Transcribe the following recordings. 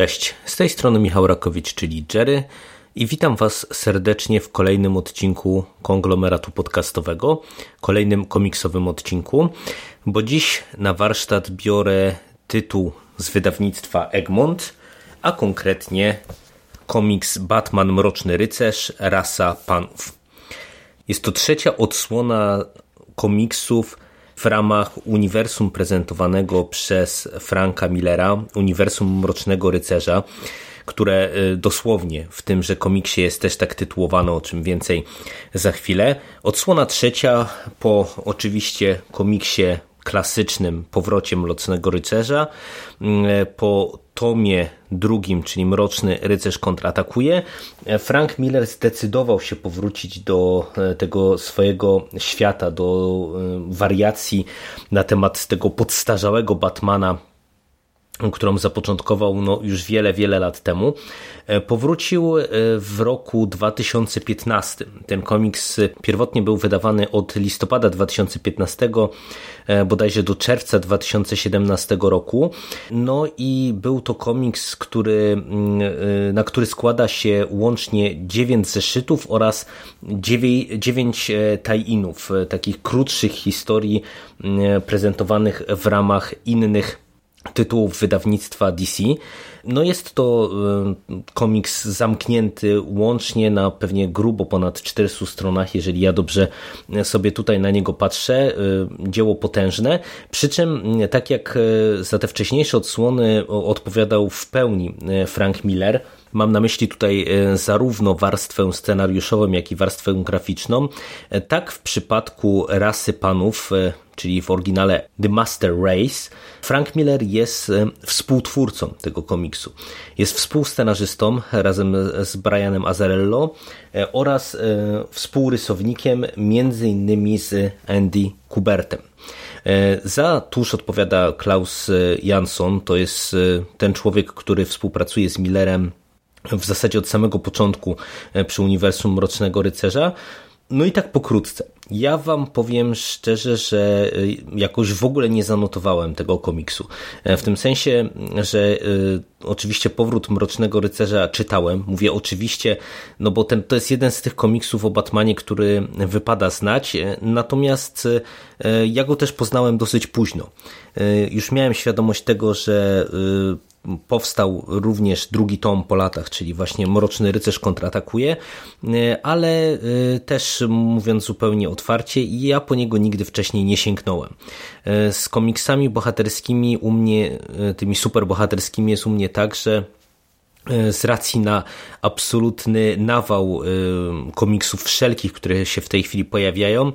Cześć, z tej strony Michał Rakowicz, czyli Jerry i witam Was serdecznie w kolejnym odcinku konglomeratu podcastowego, kolejnym komiksowym odcinku, bo dziś na warsztat biorę tytuł z wydawnictwa Egmont, a konkretnie komiks Batman Mroczny Rycerz Rasa Panów. Jest to trzecia odsłona komiksów w ramach uniwersum prezentowanego przez Franka Millera, uniwersum Mrocznego Rycerza, które y, dosłownie w tymże komiksie jest też tak tytułowane, o czym więcej za chwilę. Odsłona trzecia po oczywiście komiksie klasycznym powrocie Mrocznego Rycerza, y, po tomie drugim, czyli Mroczny Rycerz kontratakuje, Frank Miller zdecydował się powrócić do e, tego swojego świata, do e, wariacji na temat tego podstarzałego Batmana którą zapoczątkował no, już wiele, wiele lat temu, e, powrócił w roku 2015. Ten komiks pierwotnie był wydawany od listopada 2015 bodajże do czerwca 2017 roku. No i był to komiks, który, na który składa się łącznie 9 zeszytów oraz 9 tie-inów, takich krótszych historii prezentowanych w ramach innych tytułów wydawnictwa DC. No jest to komiks zamknięty łącznie na pewnie grubo ponad 400 stronach, jeżeli ja dobrze sobie tutaj na niego patrzę. Dzieło potężne, przy czym tak jak za te wcześniejsze odsłony odpowiadał w pełni Frank Miller, Mam na myśli tutaj zarówno warstwę scenariuszową, jak i warstwę graficzną. Tak w przypadku rasy panów, czyli w oryginale The Master Race, Frank Miller jest współtwórcą tego komiksu. Jest współscenarzystą razem z Brianem Azarello oraz współrysownikiem między innymi z Andy Kubertem. Za tusz odpowiada Klaus Jansson, to jest ten człowiek, który współpracuje z Millerem w zasadzie od samego początku przy Uniwersum Mrocznego Rycerza. No i tak pokrótce. Ja wam powiem szczerze, że jakoś w ogóle nie zanotowałem tego komiksu. W tym sensie, że y, oczywiście Powrót Mrocznego Rycerza czytałem. Mówię oczywiście, no bo ten, to jest jeden z tych komiksów o Batmanie, który wypada znać. Natomiast y, ja go też poznałem dosyć późno. Y, już miałem świadomość tego, że powstał również drugi tom po latach, czyli właśnie Mroczny Rycerz kontratakuje, ale też mówiąc zupełnie otwarcie, ja po niego nigdy wcześniej nie sięgnąłem. Z komiksami bohaterskimi u mnie, tymi superbohaterskimi jest u mnie tak, że z racji na absolutny nawał komiksów wszelkich, które się w tej chwili pojawiają,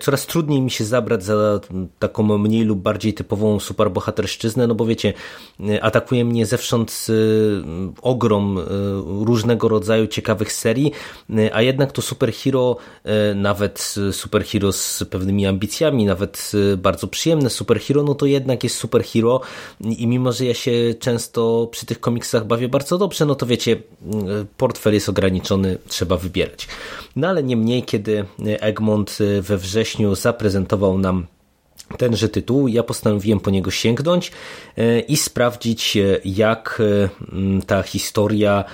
coraz trudniej mi się zabrać za taką mniej lub bardziej typową superbohaterszczyznę, no bo wiecie, atakuje mnie zewsząd ogrom różnego rodzaju ciekawych serii, a jednak to superhero, nawet superhero z pewnymi ambicjami, nawet bardzo przyjemne superhero, no to jednak jest superhero i mimo, że ja się często przy tych komiksach bawię bardzo dobrze, no to wiecie, portfel jest ograniczony, trzeba wybierać. No ale niemniej, kiedy Egmont we wrześniu zaprezentował nam tenże tytuł, ja postanowiłem po niego sięgnąć i sprawdzić, jak ta historia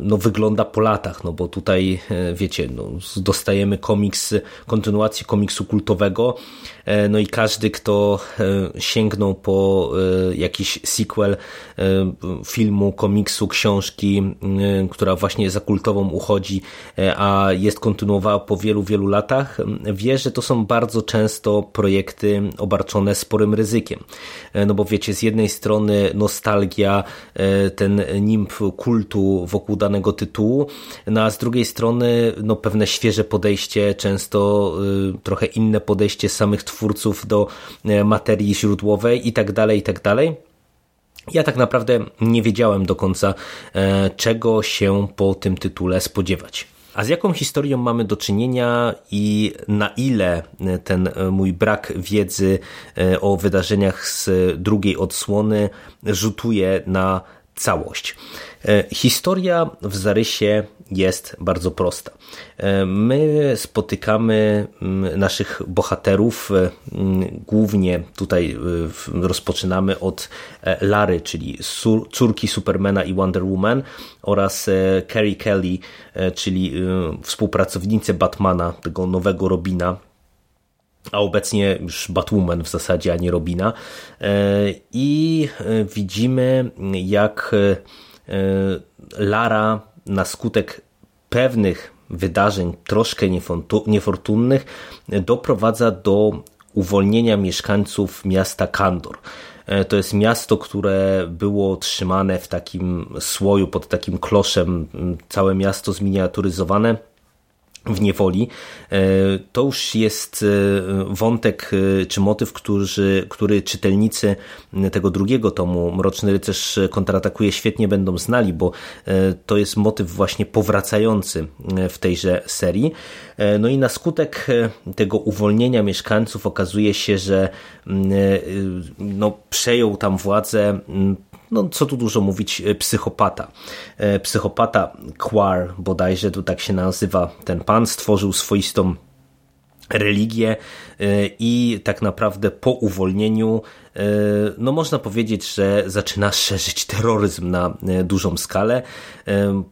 no, wygląda po latach, no bo tutaj wiecie, no, dostajemy komiks, kontynuację komiksu kultowego, no i każdy, kto sięgnął po jakiś sequel filmu, komiksu, książki, która właśnie za kultową uchodzi, a jest kontynuowała po wielu, wielu latach, wie, że to są bardzo często projekty obarczone sporym ryzykiem. No bo wiecie, z jednej strony nostalgia, ten nimb kultu wokół danego tytułu, no a z drugiej strony no pewne świeże podejście, często trochę inne podejście samych twórców do materii źródłowej i tak dalej, i tak dalej. Ja tak naprawdę nie wiedziałem do końca, czego się po tym tytule spodziewać. A z jaką historią mamy do czynienia i na ile ten mój brak wiedzy o wydarzeniach z drugiej odsłony rzutuje na całość? Historia w zarysie jest bardzo prosta. My spotykamy naszych bohaterów, głównie tutaj rozpoczynamy od Lary, czyli córki Supermana i Wonder Woman oraz Carrie Kelly, czyli współpracownicy Batmana, tego nowego Robina, a obecnie już Batwoman w zasadzie, a nie Robina. I widzimy, jak Lara na skutek pewnych wydarzeń troszkę niefortunnych doprowadza do uwolnienia mieszkańców miasta Kandor. E, to jest miasto, które było trzymane w takim słoju, pod takim kloszem, całe miasto zminiaturyzowane w niewoli. E, to już jest e, wątek e, czy motyw, który, który czytelnicy tego drugiego tomu Mroczny Rycerz kontratakuje świetnie będą znali, bo to jest motyw właśnie powracający w tejże serii. No i na skutek tego uwolnienia mieszkańców okazuje się, że no, przejął tam władzę no co tu dużo mówić, e, psychopata. E, psychopata Quar, bodajże tu tak się nazywa ten pan, stworzył swoistą religię e, i tak naprawdę po uwolnieniu no można powiedzieć, że zaczyna szerzyć terroryzm na dużą skalę,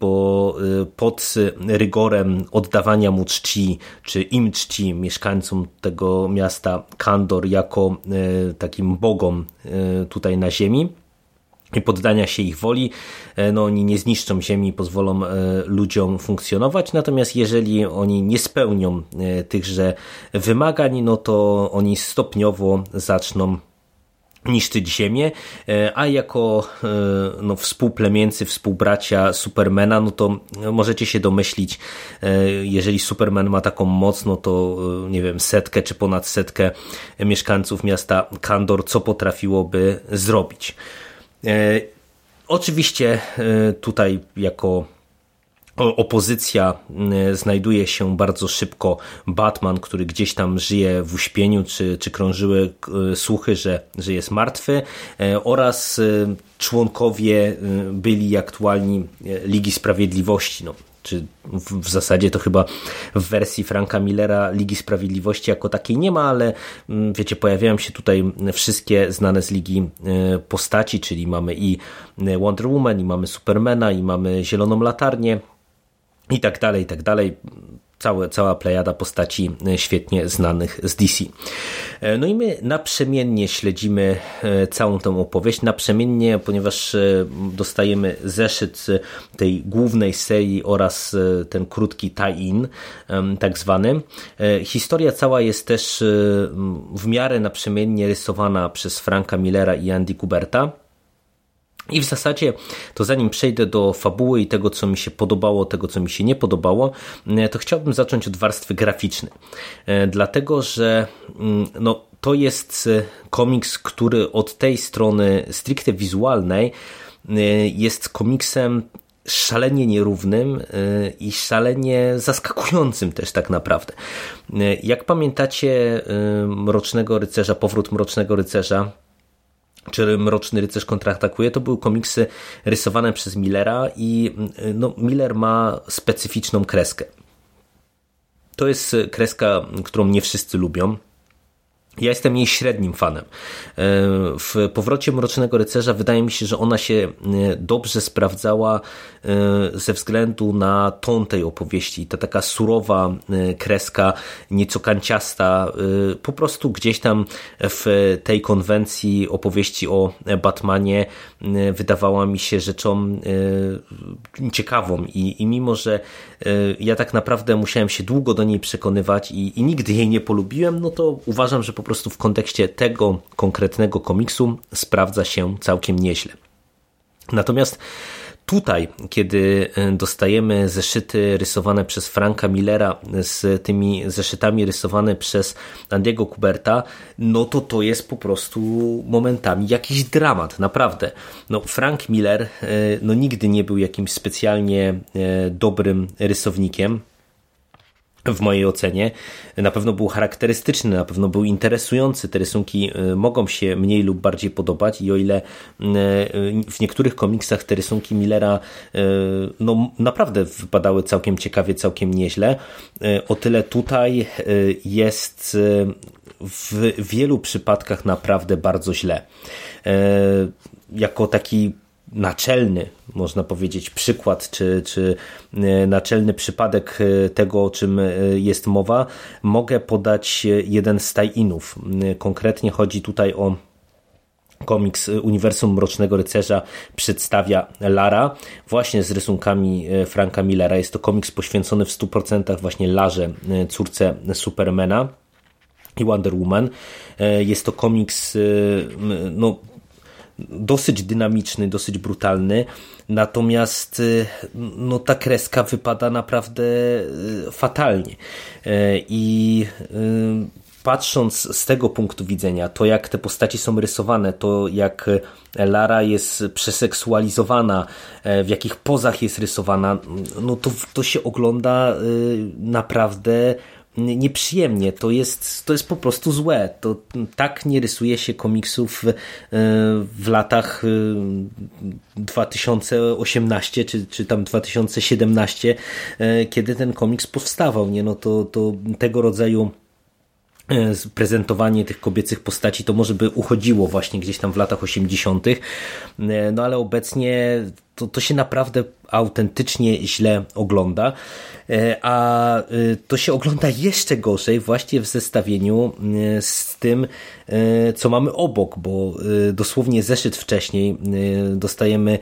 bo pod rygorem oddawania mu czci, czy im czci mieszkańcom tego miasta Kandor jako takim bogom tutaj na ziemi, i poddania się ich woli, e, no oni nie zniszczą ziemi, pozwolą e, ludziom funkcjonować, natomiast jeżeli oni nie spełnią e, tychże wymagań, no to oni stopniowo zaczną niszczyć ziemię, a jako no, współplemieńcy, współbracia Supermana, no to możecie się domyślić, jeżeli Superman ma taką moc, no to nie wiem, setkę czy ponad setkę mieszkańców miasta Kandor, co potrafiłoby zrobić. E, oczywiście e, tutaj jako opozycja e, znajduje się bardzo szybko Batman, który gdzieś tam żyje w uśpieniu, czy, czy krążyły słuchy, że, że jest martwy, oraz członkowie byli aktualni Ligi Sprawiedliwości. No, czy w, zasadzie to chyba w wersji Franka Millera Ligi Sprawiedliwości jako takiej nie ma, ale mm, wiecie, pojawiają się tutaj wszystkie znane z Ligi e, postaci, czyli mamy i e, Wonder Woman, i mamy Supermana, i mamy Zieloną Latarnię, i tak dalej, i tak dalej całe, cała plejada postaci e, świetnie znanych z DC. E, no i my naprzemiennie śledzimy e, całą tę opowieść, naprzemiennie, ponieważ dostajemy zeszyt tej głównej serii oraz ten krótki tie-in, tak zwany. Historia cała jest też w miarę naprzemiennie rysowana przez Franka Millera i Andy Kuberta. I w zasadzie, to zanim przejdę do fabuły i tego, co mi się podobało, tego, co mi się nie podobało, e, to chciałbym zacząć od warstwy graficznej. E, dlatego, że mm, no, to jest e, komiks, który od tej strony stricte wizualnej jest komiksem szalenie nierównym i szalenie zaskakującym też tak naprawdę. Jak pamiętacie Mrocznego Rycerza, Powrót Mrocznego Rycerza, czy Mroczny Rycerz kontratakuje, to były komiksy rysowane przez Millera i no, Miller ma specyficzną kreskę. To jest kreska, którą nie wszyscy lubią. Ja jestem jej średnim fanem. E, w powrocie Mrocznego Rycerza wydaje mi się, że ona się e, dobrze sprawdzała e, ze względu na ton tej opowieści. Ta taka surowa kreska, nieco kanciasta, po prostu gdzieś tam w tej konwencji opowieści o Batmanie wydawała mi się rzeczą ciekawą i, i mimo, że ja tak naprawdę musiałem się długo do niej przekonywać i, i nigdy jej nie polubiłem, no to uważam, że po prostu w kontekście tego konkretnego komiksu sprawdza się całkiem nieźle. Natomiast tutaj, kiedy dostajemy zeszyty rysowane przez Franka Millera z tymi zeszytami rysowane przez Andiego Kuberta, no to to jest po prostu momentami jakiś dramat, naprawdę. No Frank Miller no nigdy nie był jakimś specjalnie dobrym rysownikiem w mojej ocenie. Na pewno był charakterystyczny, na pewno był interesujący. Te rysunki e, mogą się mniej lub bardziej podobać i o ile e, w niektórych komiksach te rysunki Millera no, naprawdę wypadały całkiem ciekawie, całkiem nieźle, o tyle tutaj jest w wielu przypadkach naprawdę bardzo źle. Jako taki naczelny, można powiedzieć, przykład, czy, czy e, naczelny przypadek e, tego, o czym e, jest mowa, mogę podać jeden z tie-inów. Konkretnie chodzi tutaj o komiks Uniwersum Mrocznego Rycerza przedstawia Lara właśnie z rysunkami Franka Millera. Jest to komiks poświęcony w 100% właśnie Larze, córce Supermana i Wonder Woman. Jest to komiks no, dosyć dynamiczny, dosyć brutalny, natomiast y, no, ta kreska wypada naprawdę y, fatalnie. E, I y, patrząc z tego punktu widzenia, to jak te postaci są rysowane, to jak Lara jest przeseksualizowana, e, w jakich pozach jest rysowana, no to, to się ogląda naprawdę nieprzyjemnie. To jest, to jest po prostu złe. To tak nie rysuje się komiksów e, w latach 2018 e, czy, czy tam 2017, e, kiedy ten komiks powstawał. Nie? No to, to tego rodzaju prezentowanie tych kobiecych postaci to może by uchodziło właśnie gdzieś tam w latach 80., no ale obecnie to, to się naprawdę autentycznie źle ogląda. E, a e, to się ogląda jeszcze gorzej właśnie w zestawieniu e, z tym, co mamy obok, bo dosłownie zeszyt wcześniej dostajemy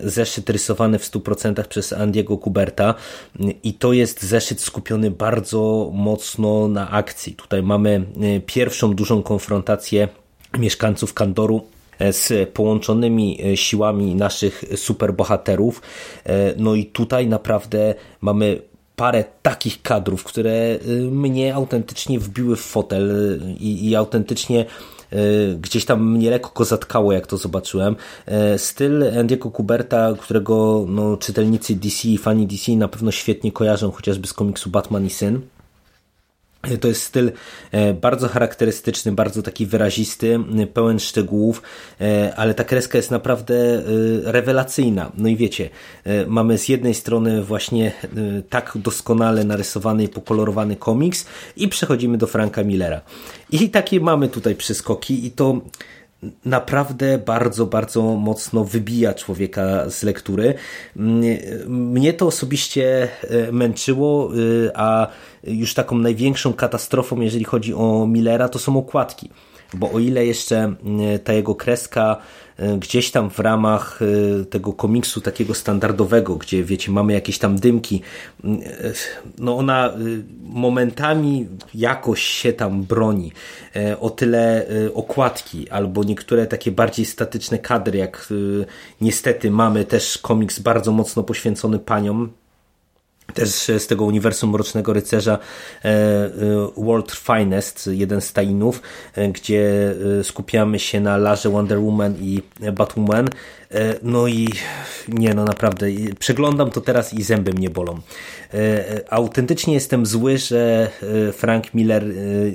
zeszyt rysowany w 100% przez Andiego Kuberta i to jest zeszyt skupiony bardzo mocno na akcji. Tutaj mamy pierwszą dużą konfrontację mieszkańców Kandoru z połączonymi siłami naszych superbohaterów. No i tutaj naprawdę mamy parę takich kadrów, które mnie autentycznie wbiły w fotel i, i autentycznie gdzieś tam mnie lekko zatkało, jak to zobaczyłem. Styl Andiego Kuberta, którego no, czytelnicy DC i fani DC na pewno świetnie kojarzą, chociażby z komiksu Batman i Syn. To jest styl e, bardzo charakterystyczny, bardzo taki wyrazisty, pełen szczegółów, e, ale ta kreska jest naprawdę e, rewelacyjna. No i wiecie, mamy z jednej strony właśnie tak doskonale narysowany i pokolorowany komiks i przechodzimy do Franka Millera. I takie mamy tutaj przeskoki i to naprawdę bardzo, bardzo mocno wybija człowieka z lektury. Mnie to osobiście e, męczyło, e, a już taką największą katastrofą, jeżeli chodzi o Millera, to są okładki. Bo o ile jeszcze ta jego kreska E, gdzieś tam w ramach e, tego komiksu takiego standardowego, gdzie wiecie, mamy jakieś tam dymki, e, no ona momentami jakoś się tam broni. O tyle okładki albo niektóre takie bardziej statyczne kadry, jak niestety mamy też komiks bardzo mocno poświęcony paniom, też z tego uniwersum Mrocznego Rycerza e, e, World Finest, jeden z tainów, e, gdzie skupiamy się na Larze Wonder Woman i Batwoman. No i nie, no naprawdę, przeglądam to teraz i zęby mnie bolą. Autentycznie jestem zły, że Frank Miller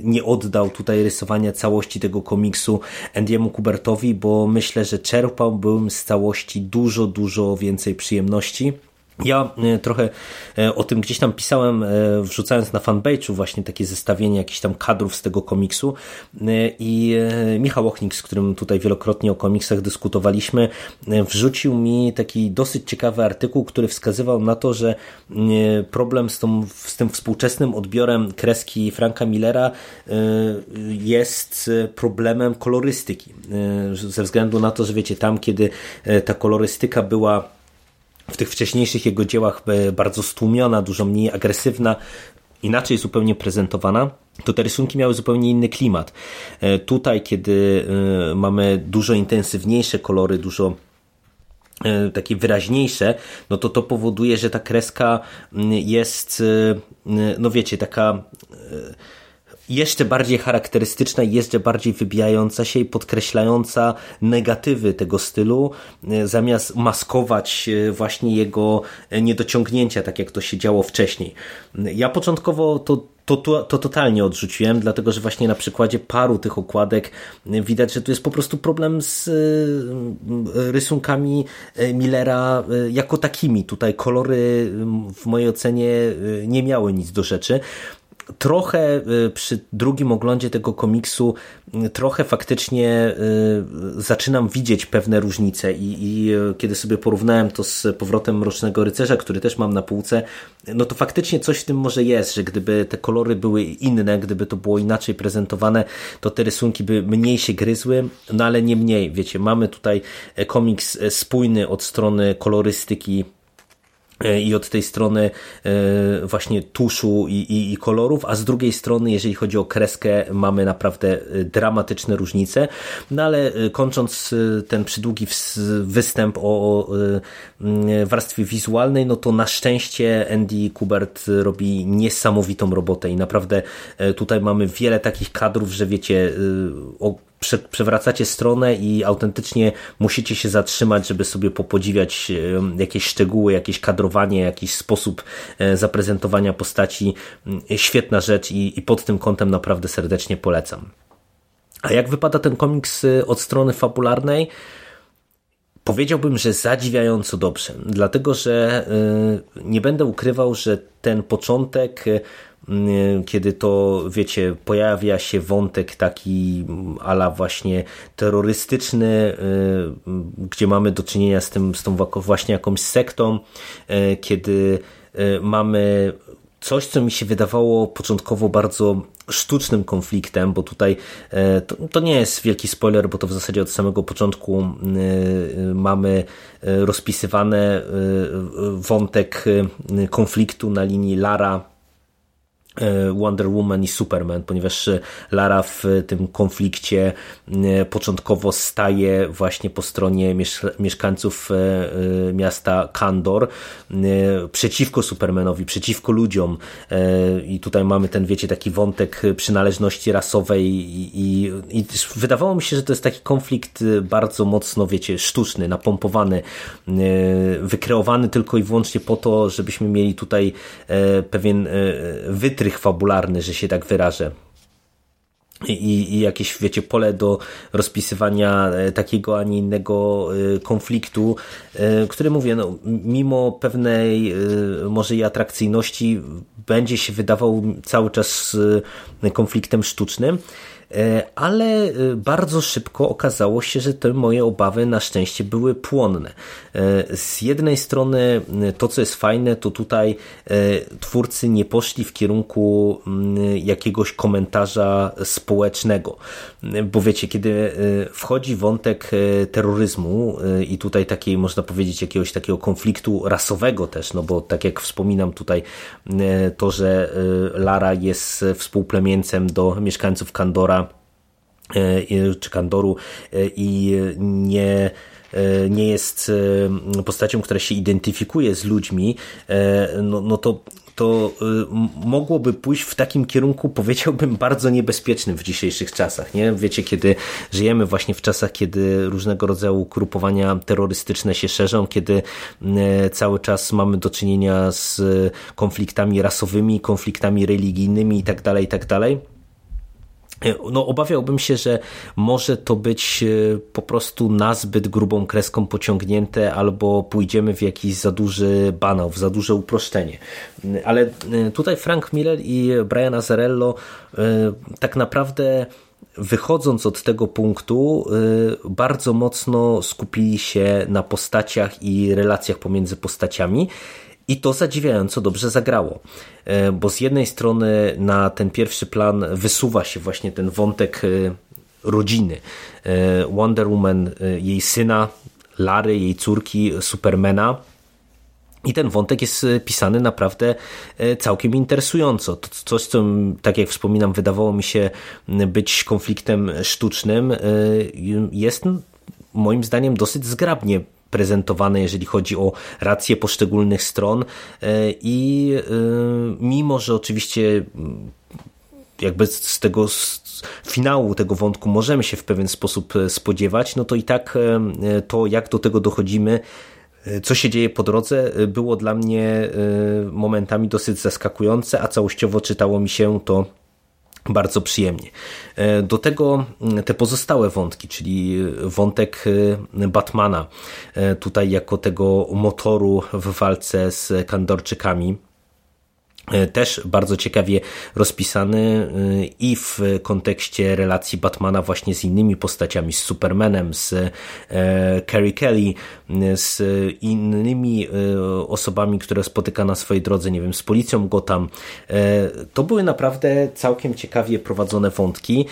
nie oddał tutaj rysowania całości tego komiksu Andiemu Kubertowi, bo myślę, że czerpałbym z całości dużo, dużo więcej przyjemności. Ja e, trochę e, o tym gdzieś tam pisałem, e, wrzucając na fanpage'u właśnie takie zestawienie jakichś tam kadrów z tego komiksu i Michał Ochnik, z którym tutaj wielokrotnie o komiksach dyskutowaliśmy, wrzucił mi taki dosyć ciekawy artykuł, który wskazywał na to, że problem z, tą, z tym współczesnym odbiorem kreski Franka Millera jest problemem kolorystyki. Ze względu na to, że wiecie, tam kiedy ta kolorystyka była w tych wcześniejszych jego dziełach e, bardzo stłumiona, dużo mniej agresywna, inaczej zupełnie prezentowana, to te rysunki miały zupełnie inny klimat. E, tutaj, kiedy e, mamy dużo intensywniejsze kolory, dużo takie wyraźniejsze, no to to powoduje, że ta kreska jest, no wiecie, taka jeszcze bardziej charakterystyczna i jeszcze bardziej wybijająca się i podkreślająca negatywy tego stylu, e, zamiast maskować e, właśnie jego e, niedociągnięcia, tak jak to się działo wcześniej. Ja początkowo to to, to, to, totalnie odrzuciłem, dlatego że właśnie na przykładzie paru tych okładek widać, że tu jest po prostu problem z rysunkami Millera jako takimi. Tutaj kolory w mojej ocenie nie miały nic do rzeczy trochę y, przy drugim oglądzie tego komiksu, y, trochę faktycznie y, zaczynam widzieć pewne różnice i, i kiedy sobie porównałem to z powrotem Mrocznego Rycerza, który też mam na półce, no to faktycznie coś w tym może jest, że gdyby te kolory były inne, gdyby to było inaczej prezentowane, to te rysunki by mniej się gryzły, no ale nie mniej, wiecie, mamy tutaj komiks spójny od strony kolorystyki E, i od tej strony e, właśnie tuszu i, i, i, kolorów, a z drugiej strony, jeżeli chodzi o kreskę, mamy naprawdę e, dramatyczne różnice. No ale kończąc ten przydługi występ o warstwie wizualnej, no to na szczęście Andy Kubert robi niesamowitą robotę i naprawdę tutaj mamy wiele takich kadrów, że wiecie, prze, przewracacie stronę i autentycznie musicie się zatrzymać, żeby sobie popodziwiać jakieś szczegóły, jakieś kadrowanie, jakiś sposób e, zaprezentowania postaci. Mm, świetna rzecz i, i pod tym kątem naprawdę serdecznie polecam. A jak wypada ten komiks e, od strony fabularnej? Powiedziałbym, że zadziwiająco dobrze, dlatego że e, nie będę ukrywał, że ten początek kiedy to, wiecie, pojawia się wątek taki ala właśnie terrorystyczny, y, gdzie mamy do czynienia z tym, z tą właśnie jakąś sektą, y, kiedy y, mamy coś, co mi się wydawało początkowo bardzo sztucznym konfliktem, bo tutaj to, to, nie jest wielki spoiler, bo to w zasadzie od samego początku mamy rozpisywane wątek konfliktu na linii Lara Wonder Woman i Superman, ponieważ Lara w tym konflikcie e, początkowo staje właśnie po stronie mieszkańców e, miasta Kandor przeciwko Supermanowi, przeciwko ludziom. I tutaj mamy ten, wiecie, taki wątek przynależności rasowej i, i, i wydawało mi się, że to jest taki konflikt bardzo mocno, wiecie, sztuczny, napompowany, wykreowany tylko i wyłącznie po to, żebyśmy mieli tutaj pewien wytrysk wytrych fabularny, że się tak wyrażę. I, i, jakieś, wiecie, pole do rozpisywania e, takiego, a nie innego e, konfliktu, e, który mówię, no, mimo pewnej może i atrakcyjności, będzie się wydawał cały czas konfliktem sztucznym. E, ale e, bardzo szybko okazało się, że te moje obawy na szczęście były płonne. E, z jednej strony to, co jest fajne, to tutaj twórcy nie poszli w kierunku jakiegoś komentarza społecznego, bo wiecie, kiedy wchodzi wątek terroryzmu i tutaj takiej, można powiedzieć, jakiegoś takiego konfliktu rasowego też, no bo tak jak wspominam tutaj to, że Lara jest współplemieńcem do mieszkańców Kandora, czy Kandoru e, i nie e, nie jest postacią, która się identyfikuje z ludźmi, no, no to to mogłoby pójść w takim kierunku, powiedziałbym, bardzo niebezpiecznym w dzisiejszych czasach. Nie? Wiecie, kiedy żyjemy właśnie w czasach, kiedy różnego rodzaju grupowania terrorystyczne się szerzą, kiedy cały czas mamy do czynienia z konfliktami rasowymi, konfliktami religijnymi itd., tak itd., tak no, obawiałbym się, że może to być e, po prostu na zbyt grubą kreską pociągnięte, albo pójdziemy w jakiś za duży banał, w za duże uproszczenie. Ale e, tutaj Frank Miller i Brian Azarello e, tak naprawdę wychodząc od tego punktu, bardzo mocno skupili się na postaciach i relacjach pomiędzy postaciami i to zadziwiająco dobrze zagrało, e, bo z jednej strony na ten pierwszy plan wysuwa się właśnie ten wątek e, rodziny. E, Wonder Woman, jej syna, Lary, jej córki, Supermana. I ten wątek jest pisany naprawdę całkiem interesująco. To coś, co, tak jak wspominam, wydawało mi się być konfliktem sztucznym, jest moim zdaniem dosyć zgrabnie prezentowane, jeżeli chodzi o rację poszczególnych stron. I mimo, że oczywiście jakby z tego finału tego wątku możemy się w pewien sposób spodziewać, no to i tak to, jak do tego dochodzimy, co się dzieje po drodze, było dla mnie momentami dosyć zaskakujące, a całościowo czytało mi się to bardzo przyjemnie. Do tego te pozostałe wątki, czyli wątek Batmana, tutaj jako tego motoru w walce z kandorczykami, E, też bardzo ciekawie rozpisany e, i w kontekście relacji Batmana właśnie z innymi postaciami, z Supermanem, z e, Carrie Kelly, z innymi osobami, które spotyka na swojej drodze, nie wiem, z policją Gotham. To były naprawdę całkiem ciekawie prowadzone wątki,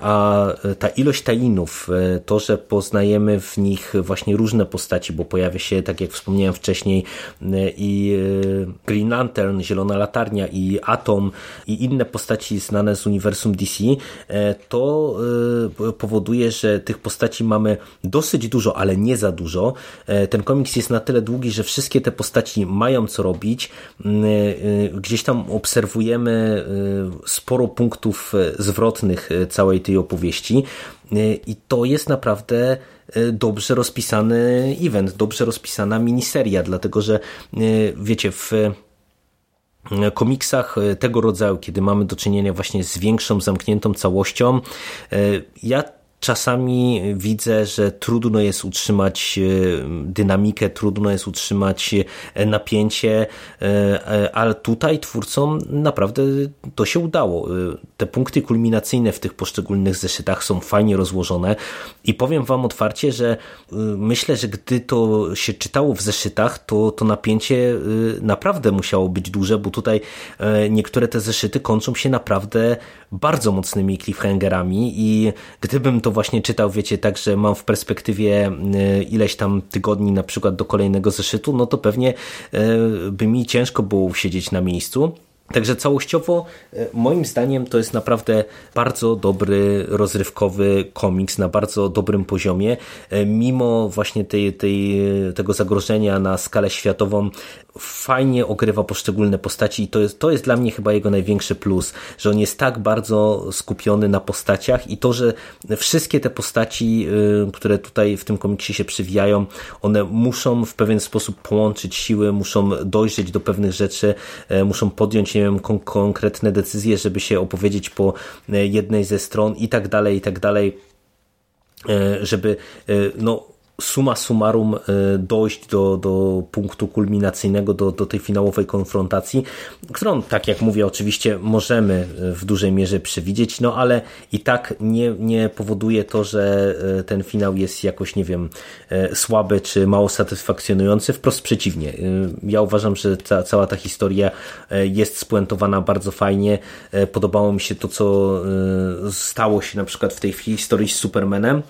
a ta ilość tajinów, to, że poznajemy w nich właśnie różne postaci, bo pojawia się, tak jak wspomniałem wcześniej, i Green Lantern, Zielona Lata, Latarnia i Atom i inne postaci znane z uniwersum DC, e, to e, powoduje, że tych postaci mamy dosyć dużo, ale nie za dużo. E, ten komiks jest na tyle długi, że wszystkie te postaci mają co robić. Gdzieś tam obserwujemy sporo punktów zwrotnych całej tej opowieści i to jest naprawdę dobrze rozpisany event, dobrze rozpisana miniseria, dlatego że wiecie, w komiksach e, tego rodzaju, kiedy mamy do czynienia właśnie z większą, zamkniętą całością, e, ja czasami widzę, że trudno jest utrzymać e, dynamikę, trudno jest utrzymać e, napięcie, e, ale tutaj twórcom naprawdę to się udało. Te punkty kulminacyjne w tych poszczególnych zeszytach są fajnie rozłożone i powiem Wam otwarcie, że myślę, że gdy to się czytało w zeszytach, to, to napięcie naprawdę musiało być duże, bo tutaj niektóre te zeszyty kończą się naprawdę bardzo mocnymi cliffhangerami i gdybym to właśnie czytał, wiecie, tak, że mam w perspektywie y, ileś tam tygodni na przykład do kolejnego zeszytu, no to pewnie y, by mi ciężko było siedzieć na miejscu. Także całościowo y, moim zdaniem to jest naprawdę bardzo dobry, rozrywkowy komiks na bardzo dobrym poziomie. Mimo właśnie tej, tej, tego zagrożenia na skalę światową fajnie ogrywa poszczególne postaci i to jest, to jest dla mnie chyba jego największy plus, że on jest tak bardzo skupiony na postaciach i to, że wszystkie te postaci, y, które tutaj w tym komiksie się przywijają, one muszą w pewien sposób połączyć siły, muszą dojrzeć do pewnych rzeczy, e, muszą podjąć, wiem, kon konkretne decyzje, żeby się opowiedzieć po e, jednej ze stron i tak dalej, i tak dalej. E, żeby no suma summarum e, dojść do, do punktu kulminacyjnego, do, do tej finałowej konfrontacji, którą, tak jak mówię, oczywiście możemy w dużej mierze przewidzieć, no ale i tak nie, nie powoduje to, że e, ten finał jest jakoś, nie wiem, e, słaby czy mało satysfakcjonujący, wprost przeciwnie. Ja uważam, że ta, cała ta historia jest spuentowana bardzo fajnie. Podobało mi się to, co stało się na przykład w tej historii z Supermanem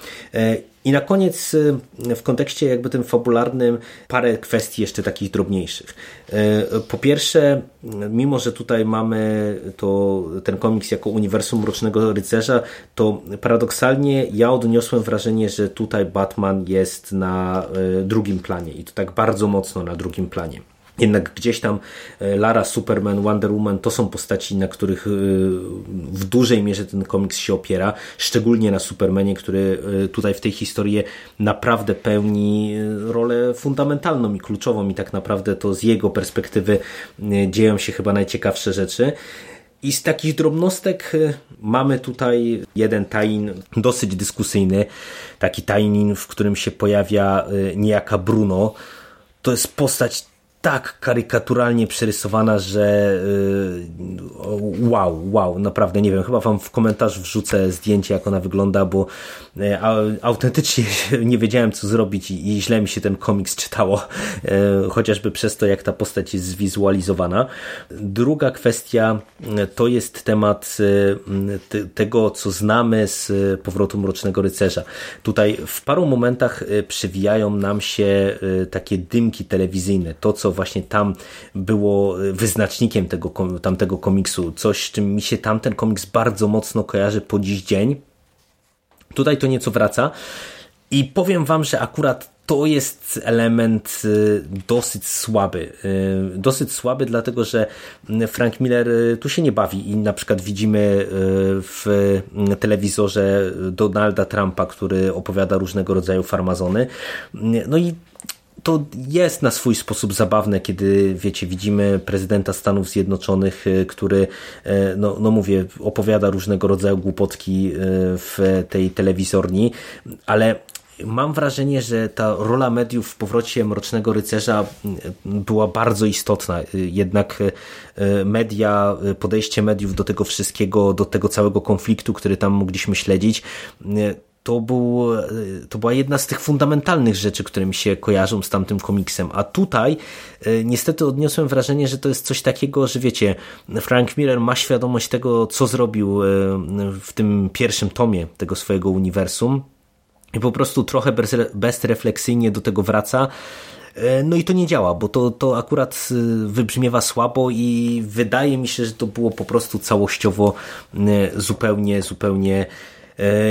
i na koniec y, w kontekście jakby tym fabularnym parę kwestii jeszcze takich drobniejszych. Y, po pierwsze, mimo że tutaj mamy to, ten komiks jako uniwersum Mrocznego Rycerza, to paradoksalnie ja odniosłem wrażenie, że tutaj Batman jest na y, drugim planie i to tak bardzo mocno na drugim planie. Jednak gdzieś tam e, Lara, Superman, Wonder Woman to są postaci, na których e, w dużej mierze ten komiks się opiera, szczególnie na Supermanie, który e, tutaj w tej historii naprawdę pełni rolę fundamentalną i kluczową i tak naprawdę to z jego perspektywy dzieją się chyba najciekawsze rzeczy. I z takich drobnostek mamy tutaj jeden tajin dosyć dyskusyjny, taki tajnin, w którym się pojawia niejaka Bruno. To jest postać tak karykaturalnie przerysowana, że yy, wow, wow, naprawdę nie wiem, chyba wam w komentarz wrzucę zdjęcie, jak ona wygląda, bo yy, autentycznie nie wiedziałem, co zrobić i, źle mi się ten komiks czytało, yy, chociażby przez to, jak ta postać jest zwizualizowana. Druga kwestia to jest temat tego, co znamy z powrotu Mrocznego Rycerza. Tutaj w paru momentach przywijają nam się takie dymki telewizyjne, to, co właśnie tam było wyznacznikiem tego, tamtego komiksu. Coś, z czym mi się tamten komiks bardzo mocno kojarzy po dziś dzień. Tutaj to nieco wraca. I powiem Wam, że akurat to jest element y, dosyć słaby. Y, dosyć słaby, dlatego że Frank Miller y, tu się nie bawi i na przykład widzimy w telewizorze Donalda Trumpa, który opowiada różnego rodzaju farmazony. No i to jest na swój sposób zabawne, kiedy, wiecie, widzimy prezydenta Stanów Zjednoczonych, który, no, no mówię, opowiada różnego rodzaju głupotki w tej telewizorni, ale Mam wrażenie, że ta rola mediów w powrocie Mrocznego Rycerza mm, była bardzo istotna. Jednak e, media, podejście mediów do tego wszystkiego, do tego całego konfliktu, który tam mogliśmy śledzić, e, to, był, e, to była jedna z tych fundamentalnych rzeczy, które mi się kojarzą z tamtym komiksem. A tutaj niestety odniosłem wrażenie, że to jest coś takiego, że wiecie, Frank Miller ma świadomość tego, co zrobił w tym pierwszym tomie tego swojego uniwersum i po prostu trochę bez, bezrefleksyjnie do tego wraca. E, no i to nie działa, bo to, to akurat e, wybrzmiewa słabo i wydaje mi się, że to było po prostu całościowo e, zupełnie, zupełnie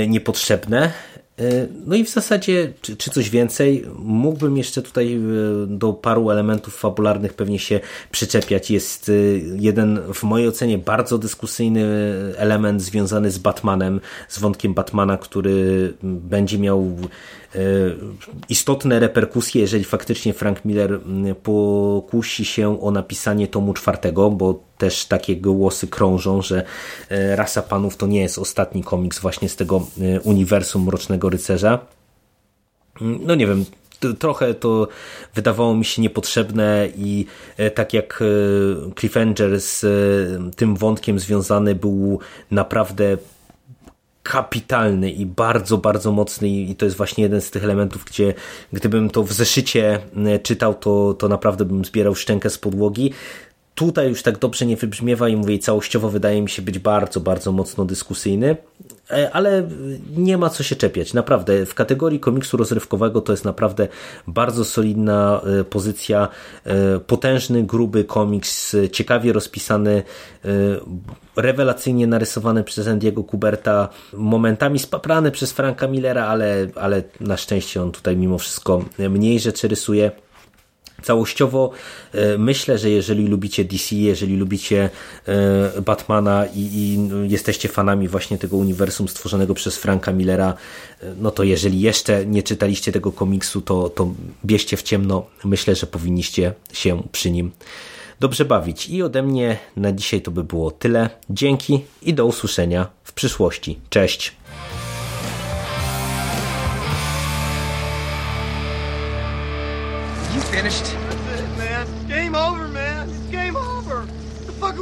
niepotrzebne. E, no i w zasadzie, czy, czy, coś więcej, mógłbym jeszcze tutaj e, do paru elementów fabularnych pewnie się przyczepiać. Jest e, jeden w mojej ocenie bardzo dyskusyjny element związany z Batmanem, z wątkiem Batmana, który będzie miał E, istotne reperkusje, jeżeli faktycznie Frank Miller pokusi się o napisanie tomu czwartego, bo też takie głosy krążą, że e, Rasa Panów to nie jest ostatni komiks właśnie z tego e, uniwersum Mrocznego Rycerza. No nie wiem, trochę to wydawało mi się niepotrzebne i tak jak Cliffhanger z tym wątkiem związany był naprawdę kapitalny i bardzo, bardzo mocny i to jest właśnie jeden z tych elementów, gdzie gdybym to w zeszycie e, czytał, to, to naprawdę bym zbierał szczękę z podłogi. Tutaj już tak dobrze nie wybrzmiewa i mówię, całościowo wydaje mi się być bardzo, bardzo mocno dyskusyjny, e, ale nie ma co się czepiać. Naprawdę, w kategorii komiksu rozrywkowego to jest naprawdę bardzo solidna e, pozycja, e, potężny, gruby komiks, ciekawie rozpisany, rewelacyjnie narysowany przez Andiego Kuberta, momentami spaprany przez Franka Millera, ale, ale na szczęście on tutaj mimo wszystko mniej rzeczy rysuje. Całościowo e, myślę, że jeżeli lubicie DC, jeżeli lubicie e, Batmana i, i, jesteście fanami właśnie tego uniwersum stworzonego przez Franka Millera, e, no to jeżeli jeszcze nie czytaliście tego komiksu, to, to bierzcie w ciemno. Myślę, że powinniście się przy nim dobrze bawić. I ode mnie na dzisiaj to by było tyle. Dzięki i do usłyszenia w przyszłości. Cześć!